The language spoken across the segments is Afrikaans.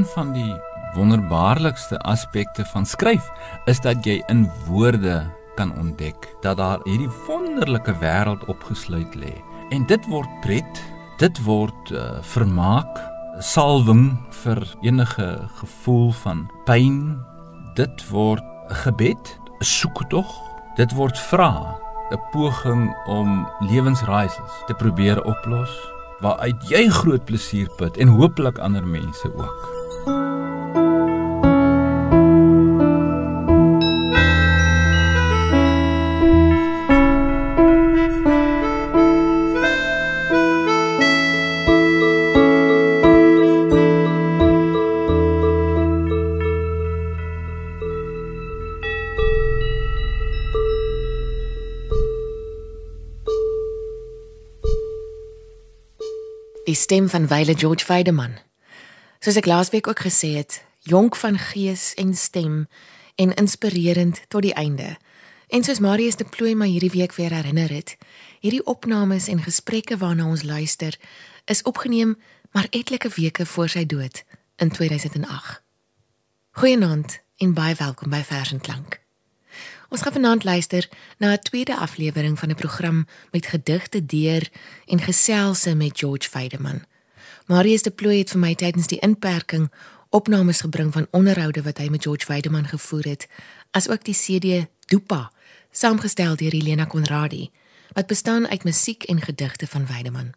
een van die wonderbaarlikste aspekte van skryf is dat jy in woorde kan ontdek dat daar hierdie wonderlike wêreld opgesluit lê. En dit word pret, dit word uh, vermaak, salwing vir enige gevoel van pyn. Dit word gebed, 'n soektog. Dit word vra, 'n poging om lewensraaisels te probeer oplos waaruit jy groot plesier put en hooplik ander mense ook. Die stem van Wile George Weideman. Soos ek laasweek ook gesê het, jonk van gees en stem en inspirerend tot die einde. En soos Marius de Plooi my hierdie week weer herinner het, hierdie opnames en gesprekke waarna ons luister, is opgeneem maar etlike weke voor sy dood in 2008. Goeienaand en baie welkom by Vers en Klank. Ons gaan vanaand luister na 'n tweede aflewering van 'n program met gedigte deur en geselse met George Weideman. Marius de Plooi het vir my tydens die inperking opnames gebring van onderhoude wat hy met George Weideman gevoer het, asook die CD Dupa, saamgestel deur Helena Conradi, wat bestaan uit musiek en gedigte van Weideman.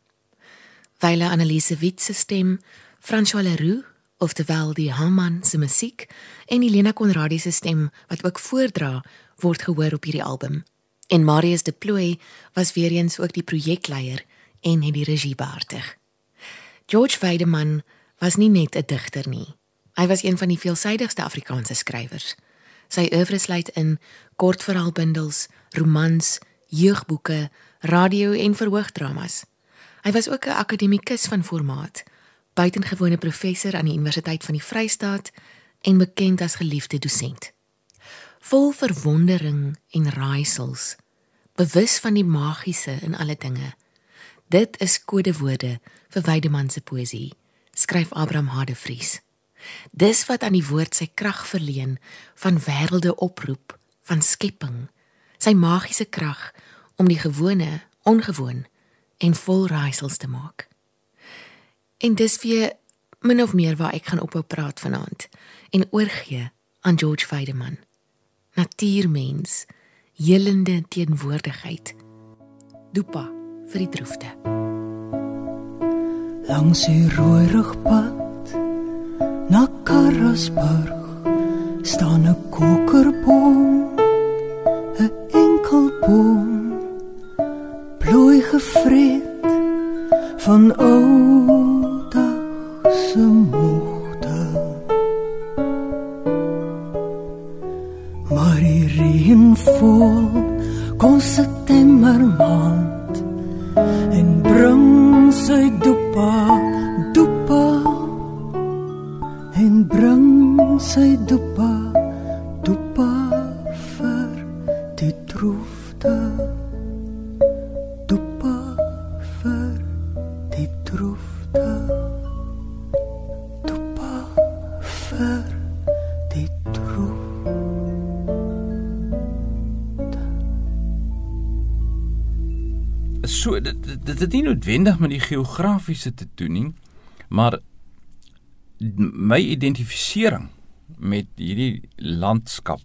Weile Annelise Wit se stem, François Leroux oftewel die Haman se musiek en Helena Conradi se stem wat ook voordra word gehoor op hierdie album. En Marius de Plooi was weer eens ook die projekleier en het die regie behartig. George Weideman was nie net 'n digter nie. Hy was een van die veelsidigste Afrikaanse skrywers. Sy oeuvre sluit in kortverhaalbundels, romans, jeugboeke, radio en verhoogdramas. Hy was ook 'n akademikus van formaat, buitengewone professor aan die Universiteit van die Vrystaat en bekend as geliefde dosent vol verwondering en raaisels, bewus van die magiese in alle dinge. Dit is kodewoorde vir Weideman se poësie, skryf Abraham Hadevries. Dis wat aan die woord sy krag verleen van wêrelde oproep, van skepping, sy magiese krag om die gewone ongewoon en vol raaisels te maak. En dis weer min of meer waar ek gaan ophou praat vanaand en oorgee aan George Weideman natuurmens, helende teenwoordigheid. Dopa vir die droefte. Langs die rooi pad na Karasburg staan 'n kokerboom, 'n enkel boom, bloei gevreet van ou dag se moe. Vol kom september maand en bring sy dopa dopa en bring sy dopa dit het nie noodwendig met die geografiese te doen nie, maar my identifisering met hierdie landskap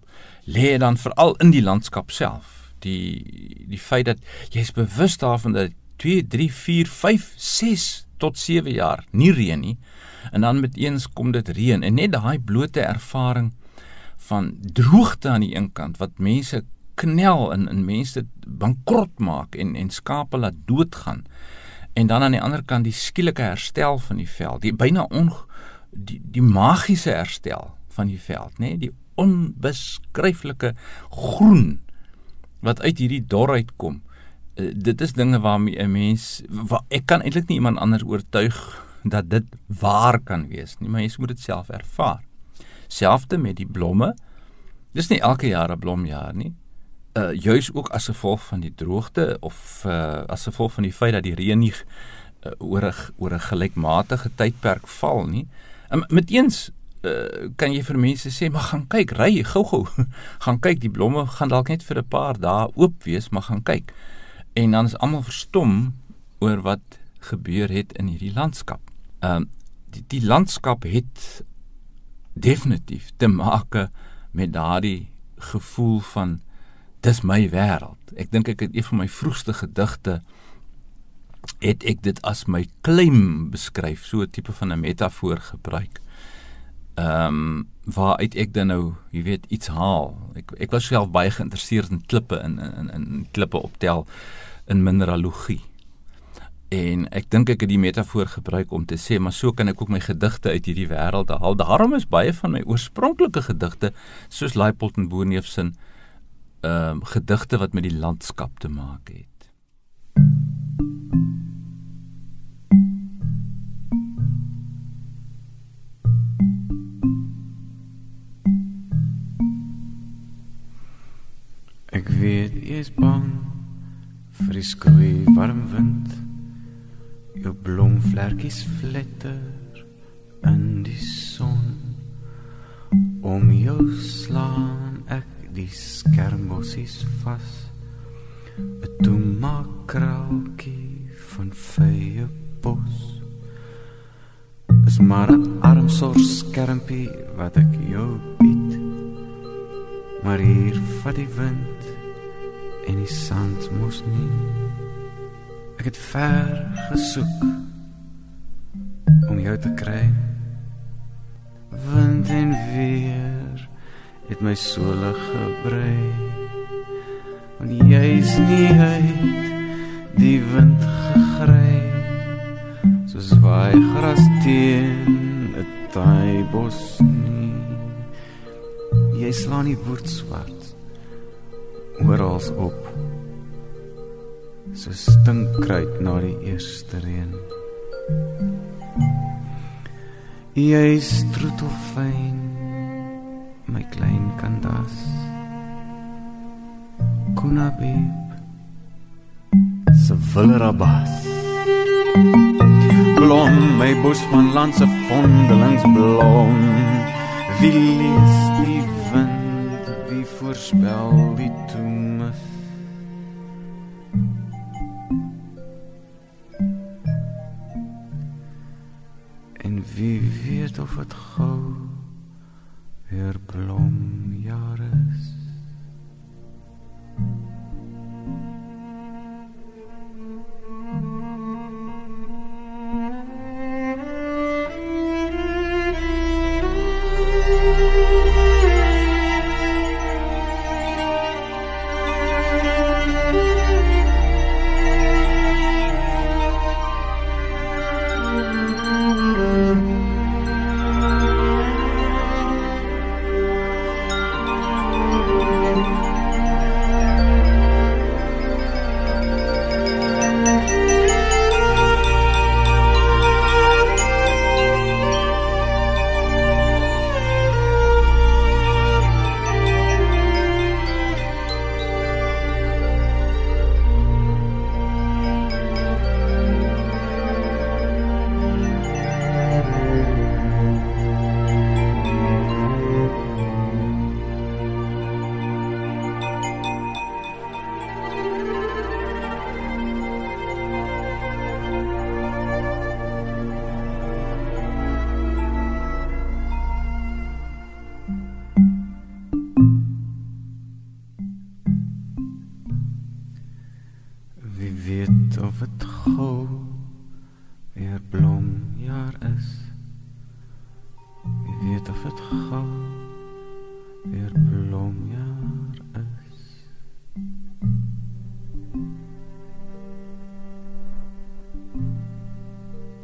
lê dan veral in die landskap self. Die die feit dat jy's bewus daarvan dat 2 3 4 5 6 tot 7 jaar nie reën nie en dan met eens kom dit reën en net daai blote ervaring van droogte aan die een kant wat mense knel in in mense bankrot maak en en skape laat doodgaan. En dan aan die ander kant die skielike herstel van die veld, die byna on die die magiese herstel van die veld, nê, nee? die onbeskryflike groen wat uit hierdie dorheid kom. Uh, dit is dinge waarmee 'n mens wa, ek kan eintlik nie iemand anders oortuig dat dit waar kan wees nie, maar jy moet dit self ervaar. Selfs met die blomme. Dis nie elke jaar 'n blomjaar nie uh, juis ook as gevolg van die droogte of uh, as gevolg van die feit dat die reën nie uh, oor 'n oor 'n gelykmatige tydperk val nie Um, meteens uh, kan jy vir mense sê maar gaan kyk, ry gou-gou. gaan kyk, die blomme gaan dalk net vir 'n paar dae oop wees, maar gaan kyk. En dan is almal verstom oor wat gebeur het in hierdie landskap. Ehm uh, die die landskap het definitief te maak met daardie gevoel van dis my wêreld. Ek dink ek het een van my vroegste gedigte het ek dit as my claim beskryf, so 'n tipe van 'n metafoor gebruik. Ehm um, waaruit ek dan nou, jy weet, iets haal. Ek ek was self baie geïnteresseerd in klippe in in in klippe optel in mineralogie. En ek dink ek het die metafoor gebruik om te sê, maar so kan ek ook my gedigte uit hierdie wêreld haal. Daarom is baie van my oorspronklike gedigte soos Leipold en Boerneef se ehm um, gedigte wat met die landskap te maak het. Ek weet jy is bang vir die skroei warm wind. Jou blomvlerkies flitter in die son. Om jou slaan die skermbossies vas. 'n Toemakraaltjie van vye bos. Is maar 'n arm soort skermpie wat ek jou bied. Maar hier vat die wind en die sand mos nie. Ek het ver gesoek om jou te kry. Wind en weer het my sole gebrei. Want jy is nie uit die wind gegry. Soos waai gras teen 'n taai bos nie. Jy slaan die woord swart oral op. So stinkkruid na die eerste reën. Jy stroetel fyn my klein kandas. Kunabib. Sevillerabas. Blom my bosman land se vondelingsblom. Wie lees die wind, wie voorspel die toemis. En wie weet of het gou weer blomjaar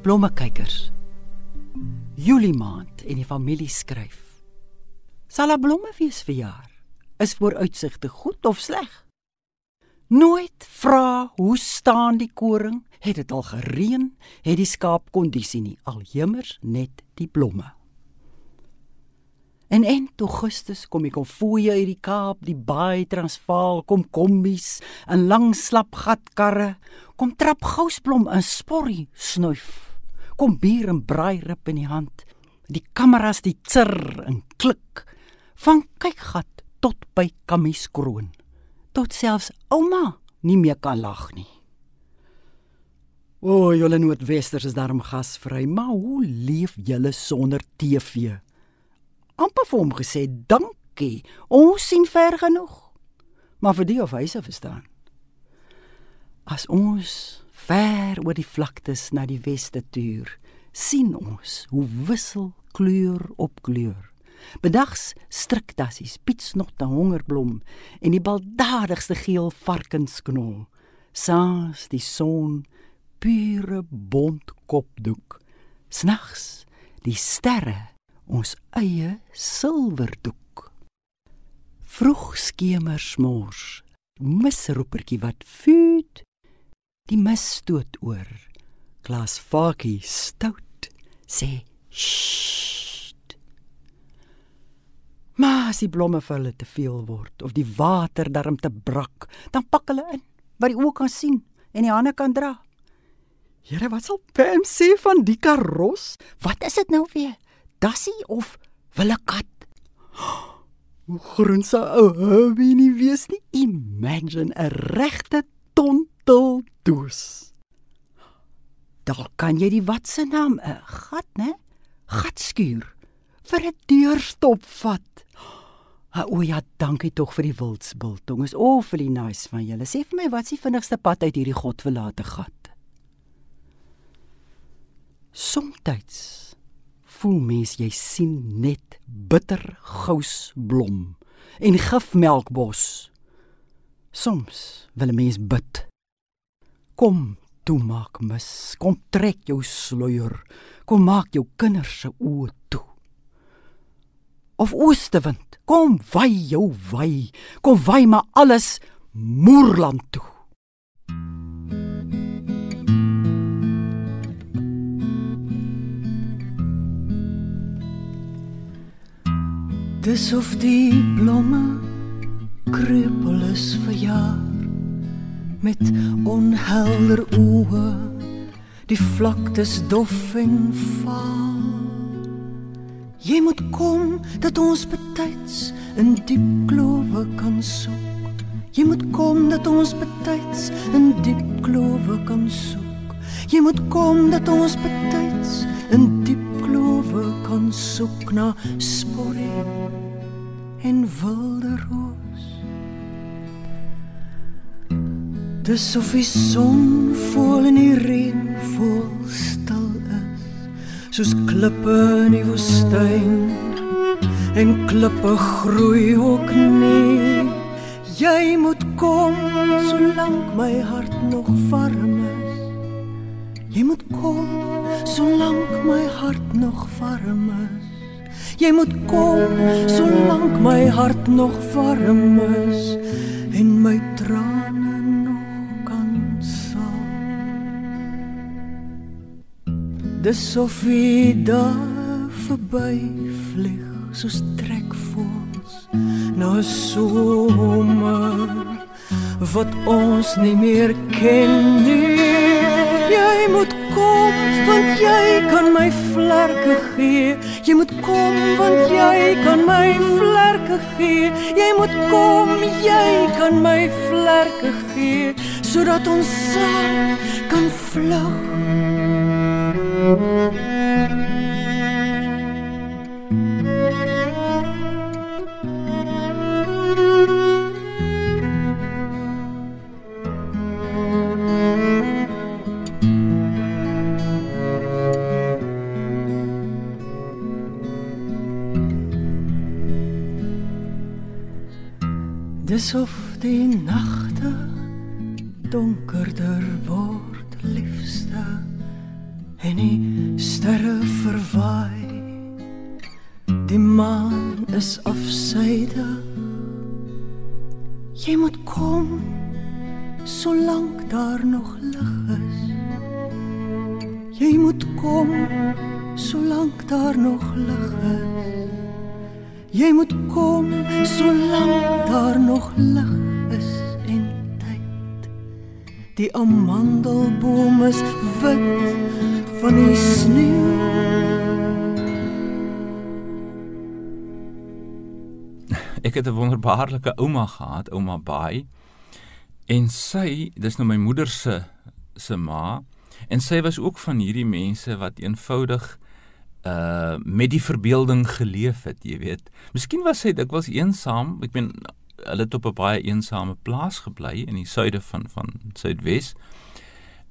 Blommekykers. Julie maand en die familie skryf. Sal daar blomme wees vir jaar? Is vooruitsigte goed of sleg? Nooit vra hoe staan die koring? Het dit al gereën? Het die skaap kondisie nie? Al jemmers net die blomme. En en Augustus kom ek kom fooie uit die Kaap, die baai Transvaal, kom kombies, 'n lang slap gatkarre, kom trap gousblom in sporrie snuif. Kom bier en braai rib in die hand. Die kameras die tsir en klik van kykgat tot by Kammies kroon. Tot selfs ouma nie meer kan lag nie. O, oh, julle Noordwesters is daarom gasvry, maar hoe leef julle sonder TV? amper vir hom gesê dankie. Ons sien ver genoeg. Maar vir die of hy se verstaan. As ons ver oor die vlaktes na die weste tuur, sien ons hoe wissel kleur op kleur. Bedags strikdassies, pietsnot en hongerblom en die baldadigste geel varkensknol. Saans die son pure bont kopdoek. Snags die sterre ons eie silwerdoek. Vroeg skemer smors, misroepertjie wat vuut, die mis stoot oor. Klas Fakie stout sê sst. Maar as die blomme vir hulle te veel word of die water darm te brak, dan pak hulle in wat die oë kan sien en die hande kan dra. Here, wat sal Pam sê van die karos? Wat is dit nou weer? dassie of wille kat? Hoe grunse ou Herbie nie weet nie. Imagine 'n regte tontel doos. Daar kan jy die wat se naam 'n gat, né? Gat skuur vir 'n deurstop vat. O ja, dankie tog vir die wildsbiltong. Is awfully nice van julle. Sê vir my wat is die vinnigste pad uit hierdie godverlate gat? Somstyds voel mens jy sien net bitter gousblom en gifmelkbos. Soms wil 'n mens bid. Kom, toe maak mis, kom trek jou sluier, kom maak jou kinders se oë toe. Of oostewind, kom wy jou wy, kom wy maar alles moerland toe. Dis of die blomme krepel is vir jaar met onhelder oë die vlaktes dof en vaal. Jy moet kom dat ons betyds in diep klowe kan soek. Jy moet kom dat ons betyds in diep klowe kan soek. Jy moet kom dat ons betyds in diep klowe kan soek na sporie en wilde roos. Dis of die son vol in die reën vol stil is, soos klippe in die woestyn en klippe groei ook nie. Jy moet kom solank my hart nog warm is. Jy moet kom solank my hart nog warm is. Jy moet kom solank my hart nog warm is en my trane Dis of jy daar verby vlieg soos trekvoels na somer wat ons nie meer ken nie. Jy moet kom want jy kan my vlerke gee. Jy moet kom want jy kan my vlerke gee. Jy moet kom, jy kan my vlerke gee sodat ons saam kan vlug. Dis of die nagte lig is en tyd. Die amandelboom is wit van die sneeu. Ek het 'n wonderbaarlike ouma gehad, ouma Baai. En sy, dis nou my moeder se se ma, en sy was ook van hierdie mense wat eenvoudig uh met die verbeelding geleef het, jy weet. Miskien was sy dikwels eensaam. Ek meen hulle het op 'n baie eensame plaas gebly in die suide van van Suidwes.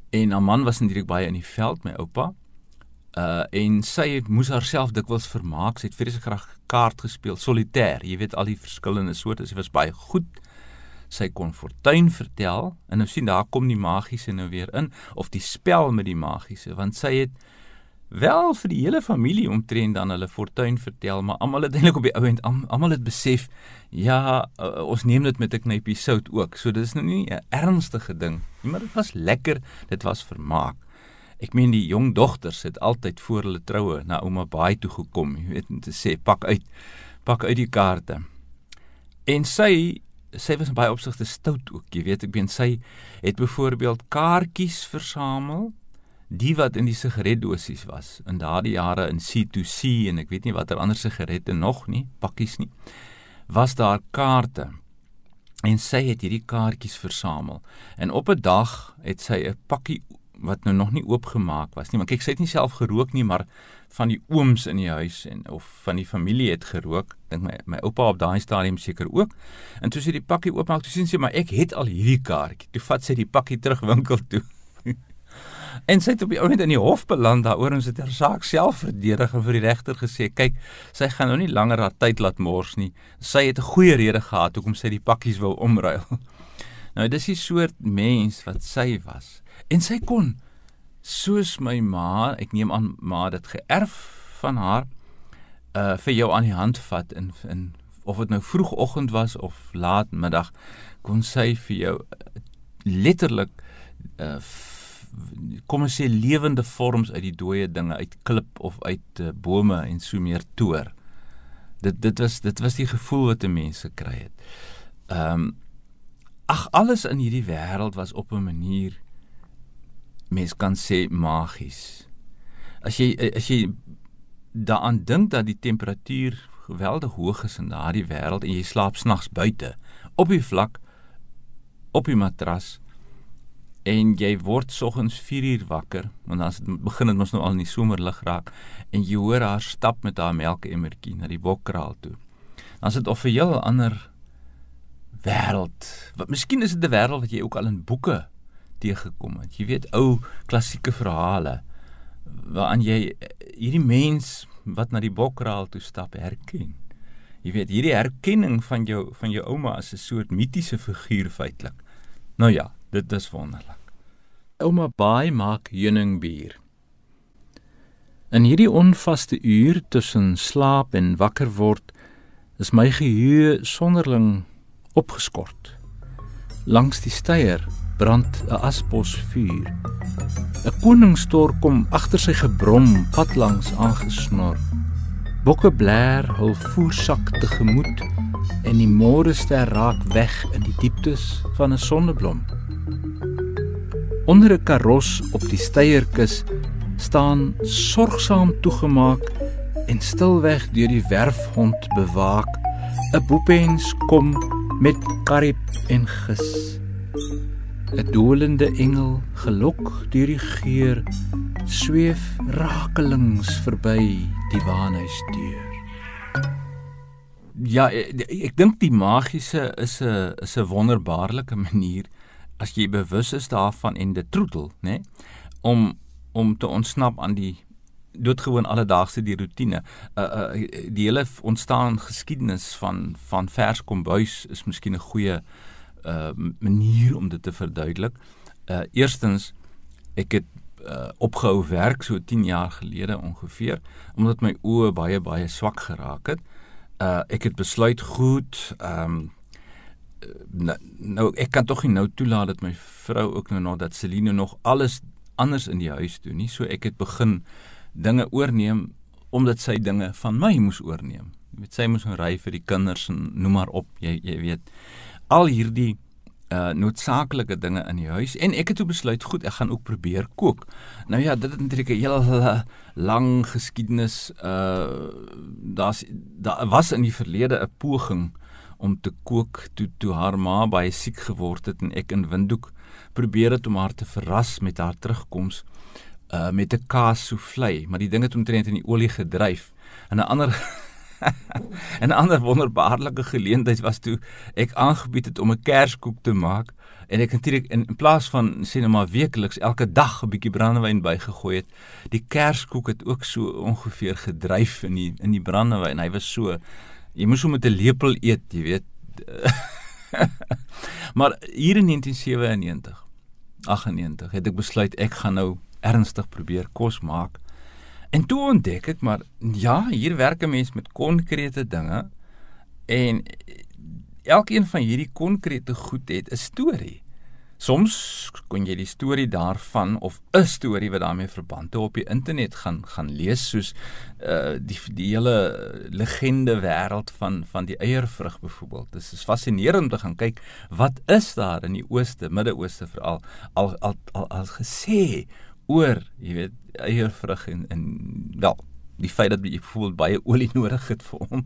En haar man was natuurlik baie in die veld, my oupa. Uh en sy het moes haarself dikwels vermaak. Sy het vreeslik graag kaart gespeel, solitêr. Jy weet al die verskillende soorte. Sy was baie goed. Sy kon fortuin vertel en nou sien daar kom die magiese nou weer in of die spel met die magiese want sy het wel vir die hele familie omtrent dan hulle fortuin vertel, maar almal het eintlik op die ou end almal het besef ja, uh, ons neem dit met 'n knypie sout ook. So dis nou nie 'n ernstige ding nie, maar dit was lekker, dit was vermaak. Ek meen die jong dogters het altyd voor hulle troue na ouma Baai toe gekom, jy weet, om te sê pak uit pak uit die kaarte. En sy sy was baie opsigte stout ook, jy weet, ek meen sy het byvoorbeeld kaartjies versamel die wat in die sigaretdosies was in daardie jare in C2C en ek weet nie watter ander sigarette nog nie, pakkies nie. Was daar kaarte. En sy het hierdie kaartjies versamel. En op 'n dag het sy 'n pakkie wat nou nog nie oopgemaak was nie, maar kyk sy het nie self gerook nie, maar van die ooms in die huis en of van die familie het gerook. Dink my my oupa op daai stadium seker ook. En toe sy die pakkie oopmaak, toe sien sy maar ek het al hierdie kaartjie. Toe vat sy die pakkie terug winkel toe. En sy het op die oomblik in die hof beland daaroor en sy het haar saak self verdedig en vir die regter gesê, kyk, sy gaan nou nie langer haar tyd laat mors nie. Sy het 'n goeie rede gehad hoekom sy die pakkies wou omruil. Nou dis die soort mens wat sy was. En sy kon soos my ma, ek neem aan ma dit geërf van haar uh vir jou aan die hand vat in in of dit nou vroegoggend was of laat middag kon sy vir jou letterlik uh kom ons sê lewende vorms uit die dooie dinge uit klip of uit uh, bome en so meer toer. Dit dit was dit was die gevoel wat mense gekry het. Ehm um, ag alles in hierdie wêreld was op 'n manier mens kan sê magies. As jy as jy daaraan dink dat die temperatuur geweldig hoog is in daardie wêreld en jy slaap snags buite op die vlak op die matras en jy word soggens 4 uur wakker want dan begin dit mos nou al in die somerlig raak en jy hoor haar stap met haar melkemmertjie na die bokkraal toe. Dan is dit of 'n heel ander wêreld. Wat miskien is dit 'n wêreld wat jy ook al in boeke teëgekom het. Jy weet ou klassieke verhale waaraan jy hierdie mens wat na die bokkraal toe stap herken. Jy weet hierdie herkenning van jou van jou ouma as 'n soort mitiese figuur feitelik. Nou ja, Dit is wonderlik. Ouma Baai maak heuningbier. In hierdie onvaste uur tussen slaap en wakker word, is my geheue sonderling opgeskort. Langs die steier brand 'n asbos vuur. 'n Koningstor kom agter sy gebrom pad langs aangesnor. Bokke blær hul voersak te gemoed en die môre ster raak weg in die dieptes van 'n sonneblom. Onder 'n karos op die steierkus staan sorgsaam toegemaak en stilweg deur die werfhond bewaak 'n boepens kom met karib en gis. 'n dolende engel gelok deur die geur sweef rakelings verby die waanhuisdeur Ja, ek, ek dink die magiese is 'n is 'n wonderbaarlike manier as jy bewus is daarvan en dit troetel, nê, om om te ontsnap aan die doodgewoon alledaagse die rotine. Uh uh die hele ontstaan geskiedenis van van vers kombuis is miskien 'n goeie uh manier om dit te verduidelik. Uh eerstens ek het uh opgehou werk so 10 jaar gelede ongeveer omdat my oë baie baie swak geraak het. Uh ek het besluit goed, ehm um, nou, nou ek kan tog nie nou toelaat dat my vrou ook nou nog dat Celine nog alles anders in die huis doen nie. So ek het begin dinge oorneem omdat sy dinge van my moes oorneem. Jy weet sy moes nou ry vir die kinders en noem maar op. Jy jy weet al hierdie uh noodsaaklike dinge in die huis en ek het toe besluit goed ek gaan ook probeer kook. Nou ja, dit het natuurlik 'n hele lang geskiedenis uh daar's daar was in die verlede 'n poging om te kook toe toe haar ma baie siek geword het en ek in Windhoek probeer het om haar te verras met haar terugkoms uh met 'n kaas soufflé, maar die ding het omtrent in die olie gedryf. En 'n ander en 'n ander wonderbaarlike geleentheid was toe ek aangebied het om 'n kerskoek te maak en ek natuurlik in, in plaas van maar weekliks elke dag 'n bietjie brandewyn bygegooi het. Die kerskoek het ook so ongeveer gedryf in die in die brandewyn. Hy was so jy moes hom met 'n lepel eet, jy weet. maar hier in 1997 98 het ek besluit ek gaan nou ernstig probeer kos maak. En toe ontdek ek maar ja, hier werk 'n mens met konkrete dinge en elkeen van hierdie konkrete goed het 'n storie. Soms kon jy die storie daarvan of 'n storie wat daarmee verband hou op die internet gaan gaan lees soos uh die die hele legende wêreld van van die eiervrug byvoorbeeld. Dit is fascinerend om te gaan kyk wat is daar in die ooste, Midde-Ooste veral al al al, al gesê oor, jy weet, eiervrug en en wel, die feit dat jy byvoorbeeld baie olie nodig het vir hom.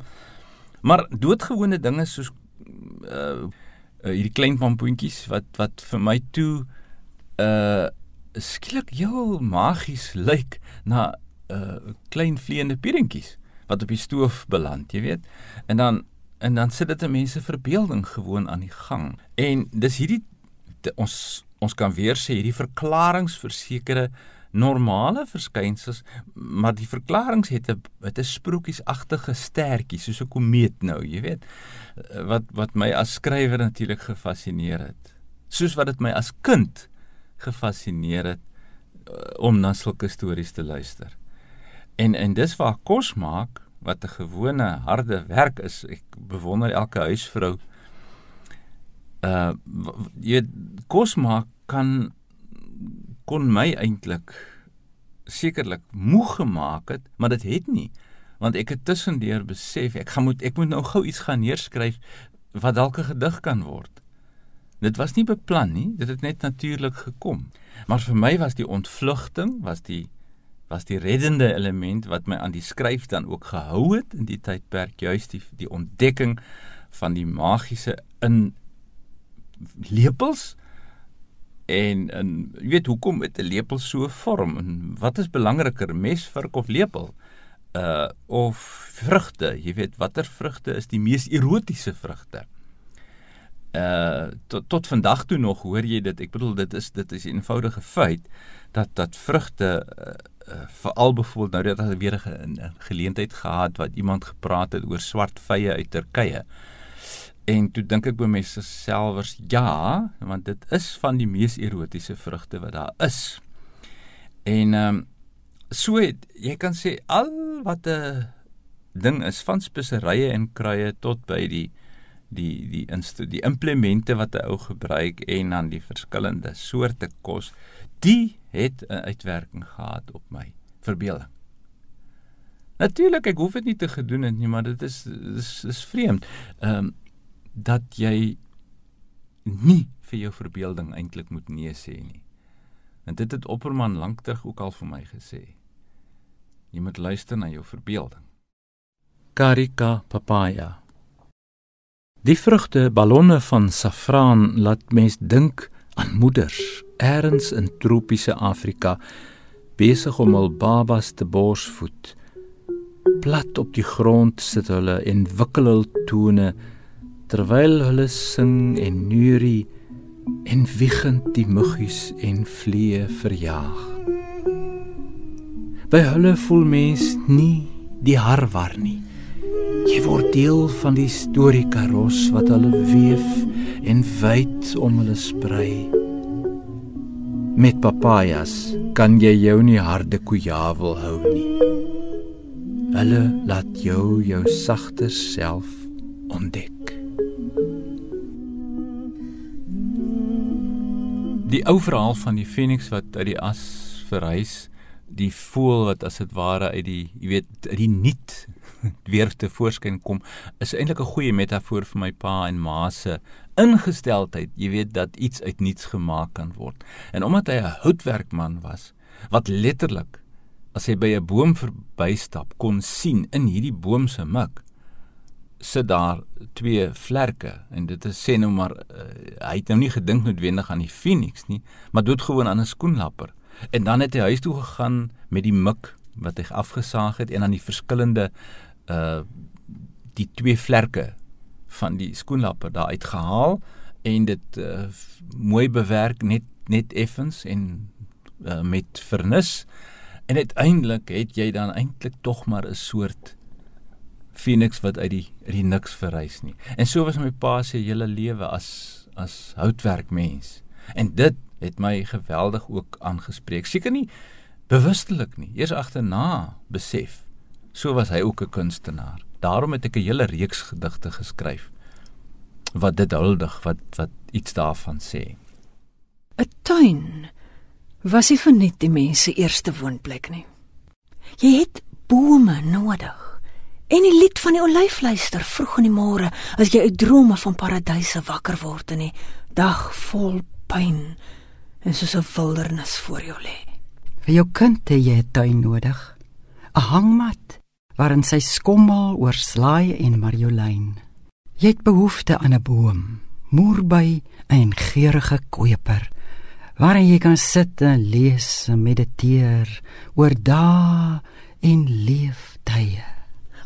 Maar doodgewone dinge soos uh uh, hierdie klein pampoentjies wat wat vir my toe uh skielik heel magies lyk na uh klein vleiende pierentjies wat op die stoof beland, jy weet. En dan en dan sit dit 'n mense verbeelding gewoon aan die gang. En dis hierdie ons ons kan weer sê hierdie sekere normale verskynsels, maar die verklaringe het 'n het 'n sprokiesagtige stertjie soos 'n komeet nou, jy weet. Wat wat my as skrywer natuurlik gefassineer het. Soos wat dit my as kind gefassineer het uh, om na sulke stories te luister. En en dis waar kos maak wat 'n gewone harde werk is. Ek bewonder elke huisvrou. Uh jy kos maak kan kon my eintlik sekerlik moeg gemaak het, maar dit het nie want ek het tussendeur besef ek gaan moet ek moet nou gou iets gaan neerskryf wat dalk 'n gedig kan word. Dit was nie beplan nie, dit het net natuurlik gekom. Maar vir my was die ontvlugting, was die was die reddende element wat my aan die skryf dan ook gehou het in die tydperk juist die die ontdekking van die magiese in lepels En en jy weet hoekom met 'n lepel so vorm en wat is belangriker mes, vurk of lepel? Uh of vrugte, jy weet watter vrugte is die mees erotiese vrugte? Uh tot tot vandag toe nog hoor jy dit. Ek bedoel dit is dit is 'n eenvoudige feit dat dat vrugte uh, uh veral byvoorbeeld nou dat daar weer 'n geleentheid gehad wat iemand gepraat het oor swart vye uit Turkye. En toe dink ek by myself ja, want dit is van die mees erotiese vrugte wat daar is. En ehm um, so het, jy kan sê al wat 'n ding is van speserye en kruie tot by die die die die implemente wat 'n ou gebruik en dan die verskillende soorte kos, die het 'n uitwerking gehad op my verbeelding. Natuurlik, ek hoef dit nie te gedoen het nie, maar dit is is is vreemd. Ehm um, dat jy nie vir jou verbeelding eintlik moet nee sê nie. En dit het Opperman lank terug ook al vir my gesê. Jy moet luister na jou verbeelding. Carica papaya. Die vrugte ballonne van saffraan laat mens dink aan moeders eers in tropiese Afrika besig om hul babas te borsvoed. Plat op die grond sit hulle en wikkel hul tone terwyl hulle sing en neurie en wiegend die muggies en vliee verjaag. By hulle voel mens nie die harwar nie. Jy word deel van die storiekaros wat hulle weef en wyd om hulle sprei. Met papayas kan jy jou nie harde kujavel hou nie. Hulle laat jou jou sagter self ontdek. Die ou verhaal van die Phoenix wat uit die as verhuis, die voël wat as dit ware uit die, jy weet, uit die niet weer te voorskyn kom, is eintlik 'n goeie metafoor vir my pa en ma se ingesteldheid, jy weet dat iets uit niets gemaak kan word. En omdat hy 'n houtwerkman was, wat letterlik as hy by 'n boom verbystap kon sien in hierdie boom se mik sit daar twee vlerke en dit is sê nou maar uh, hy het nou nie gedink noodwendig aan die Phoenix nie, maar dood gewoon aan 'n skoenlapper. En dan het hy huis toe gegaan met die mik wat hy afgesaag het en aan die verskillende uh die twee vlerke van die skoenlapper daar uitgehaal en dit uh, mooi bewerk net net effens en uh, met vernis en uiteindelik het jy dan eintlik tog maar 'n soort Phoenix wat uit die uit die niks verrys nie. En so was my pa se hele lewe as as houtwerkmens. En dit het my geweldig ook aangespreek. Seker nie bewustelik nie, eers agterna besef. So was hy ook 'n kunstenaar. Daarom het ek 'n hele reeks gedigte geskryf wat dit huldig, wat wat iets daarvan sê. 'n Tuin was nie vir net die mense eerste woonplek nie. Jy het bome nodig. En die lied van die olyfluister vroeg in die môre as jy uit drome van paradyse wakker word en die dag vol pyn en soos 'n wildernis voor jou lê. Vir jou kind het jy 'n tuin nodig. 'n Hangmat waarin sy skommel oor slaai en marjolyn. Jy het behoefte aan 'n boom, moerbei en geurende koper waarin jy kan sit en lees en mediteer oor dae en leeftye.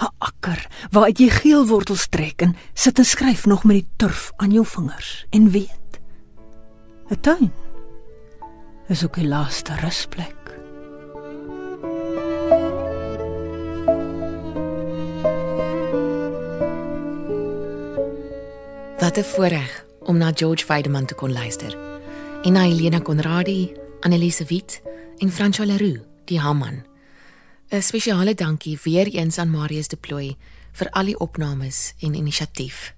'n akker waar jy geel wortels trek en sit en skryf nog met die turf aan jou vingers en weet 'n tuin is ook 'n laaste rusplek Wat 'n voorreg om na George Weideman te kon luister. En na Helena Conradi, Annelise Wit en François Leroux, die Hamman. 'n Spesiale dankie weer eens aan Marius De Plooi vir al die opnames en inisiatief.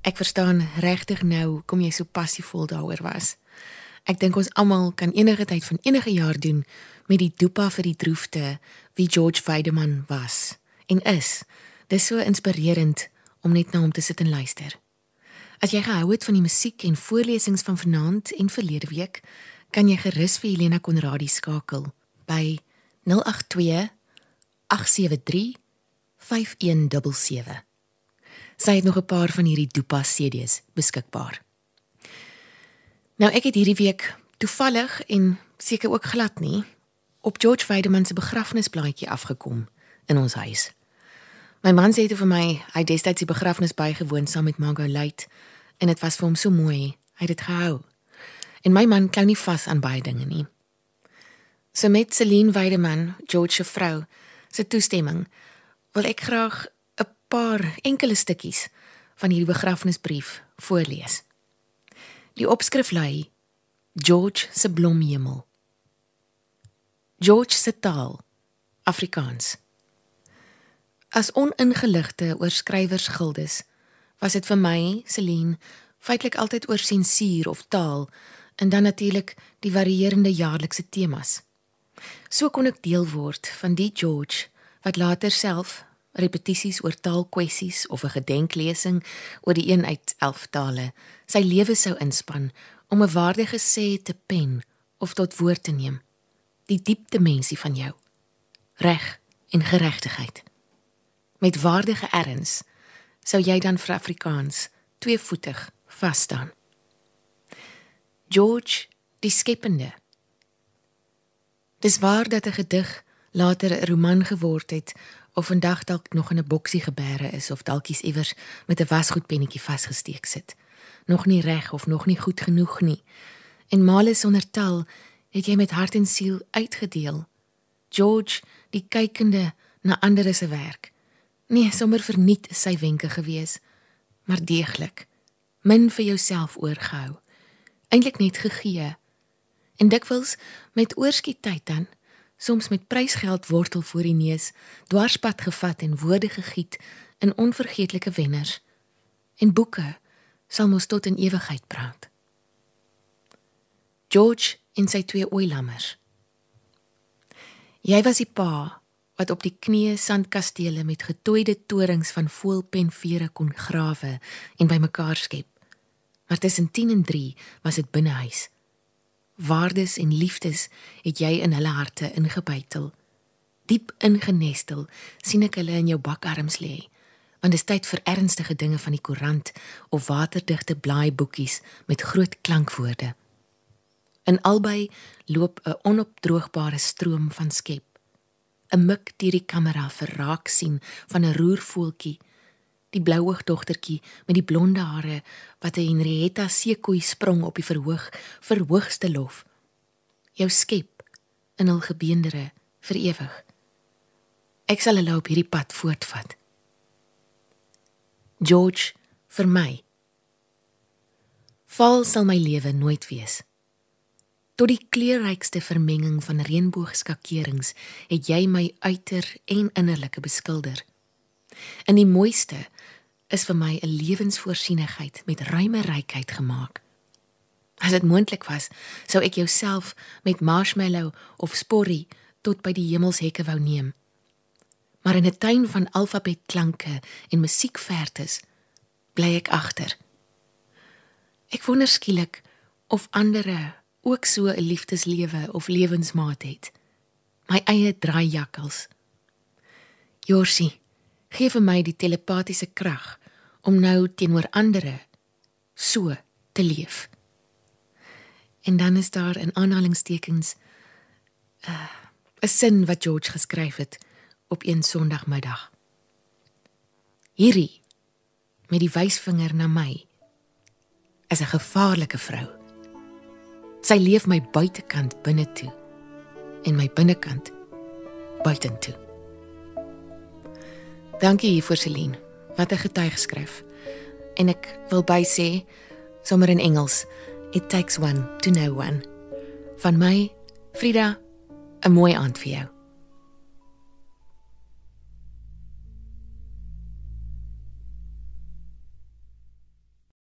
Ek verstaan regtig nou kom jy so passievol daaroor was. Ek dink ons almal kan enige tyd van enige jaar doen met die dopa vir die droefte wie George Weideman was en is. Dis so inspirerend om net na hom te sit en luister. As jy gehou het van die musiek en voorlesings van vanaand en verlede week, kan jy gerus vir Helena Konradi skakel by 082 873 5177. Sy het nog 'n paar van hierdie Dupa CD's beskikbaar. Nou ek het hierdie week toevallig en seker ook glad nie op George Weideman se begrafnisblaadjie afgekom in ons huis. My man sê dit vir my, hy destyds die begrafnis bygewoon saam met Margot Luit en dit was vir hom so mooi. Hy het dit gehou. En my man klou nie vas aan baie dinge nie. So met Celine Weideman, George se vrou, se toestemming wil ek graag 'n paar enkele stukkies van hierdie begrafnisbrief voorlees. Die opskrif lui: George se blomhemel. George se taal Afrikaans. As oningeligte oor skrywersgildes was dit vir my, Celine, feitelik altyd oor sensuur of taal en dan natuurlik die varierende jaarlikse temas. So kon ek deel word van die George wat later self repetisies oor taalkwessies of 'n gedenklesing oor die een uit 11 tale sy lewe sou inspann om 'n waardige sê te pen of tot woord te neem. Die diep dimensie van jou. Reg en geregtigheid. Met waardige erns sou jy dan vir Afrikaans tweevoetig vas staan. George, die skepende Dis waar dat 'n gedig later 'n roman geword het of vandag dalk nog in 'n boksie gebeere is of dalkies iewers met 'n wasgoedpennetjie vasgesteek sit. Nog nie reg of nog nie goed genoeg nie. En male sonder tel het jy met hart en siel uitgedeel. George, die kykende na ander se werk. Nee, sommer verniet sy wenke gewees, maar deeglik min vir jouself oorgehou. Eintlik net gegee En dikwels met oorskiet tyd dan, soms met prysgeld wortel voor die neus, dwarspad gevat en woorde gegiet in onvergeetlike wenners. En boeke sal mos tot in ewigheid praat. George en sy twee oeilammers. Jy was die pa wat op die knieë sandkastele met getoeide torings van voelpenvere kon grawe en bymekaar skep. Maar tussen 10 en 3 was dit binnehuis waardes en liefdes het jy in hulle harte ingebytel. Diep ingenestel sien ek hulle in jou bakarms lê, want dit is tyd vir ernstige dinge van die koerant of waterdigte blaaiboekies met groot klankwoorde. In albei loop 'n onopdroogbare stroom van skep. 'n Mik deur die kamera verraak sien van 'n roervoeltjie, die blouoog dogtertjie met die blonde hare wat 'n Henrietta seekoei sprong op die verhoog vir hoogste lof. Jou skep in hul gebeendere vir ewig. Ek sal hulle op hierdie pad voortvat. George vir my. Val sal my lewe nooit wees. Tot die kleurrykste vermenging van reënboogskakerings het jy my uiter en innerlike beskilder. In die mooiste is vir my 'n lewensvoorsienigheid met ruime rykheid gemaak. As dit moontlik was, sou ek jouself met marshmallow of sporrie tot by die hemelshekke wou neem maar in 'n tuin van alfabetklanke en musiekvertes bly ek agter. Ek wonder skielik of ander ook so 'n liefdeslewe of lewensmaat het. My eie draai jakkals. Jorsie, gee vir my die telepatiese krag om nou teenoor ander so te leef. En dan is daar in aanhalingstekens 'n uh, sin wat George geskryf het op een Sondagmiddag. Hierdie met die wysvinger na my is 'n gevaarlike vrou. Sy leef my buitekant binne toe en my binnekant buitentoe. Dankie vir Celine wat 'n getuig skryf. En ek wil by sê sommer in Engels, it takes one to know one. Van my Frida, 'n mooi aand vir jou.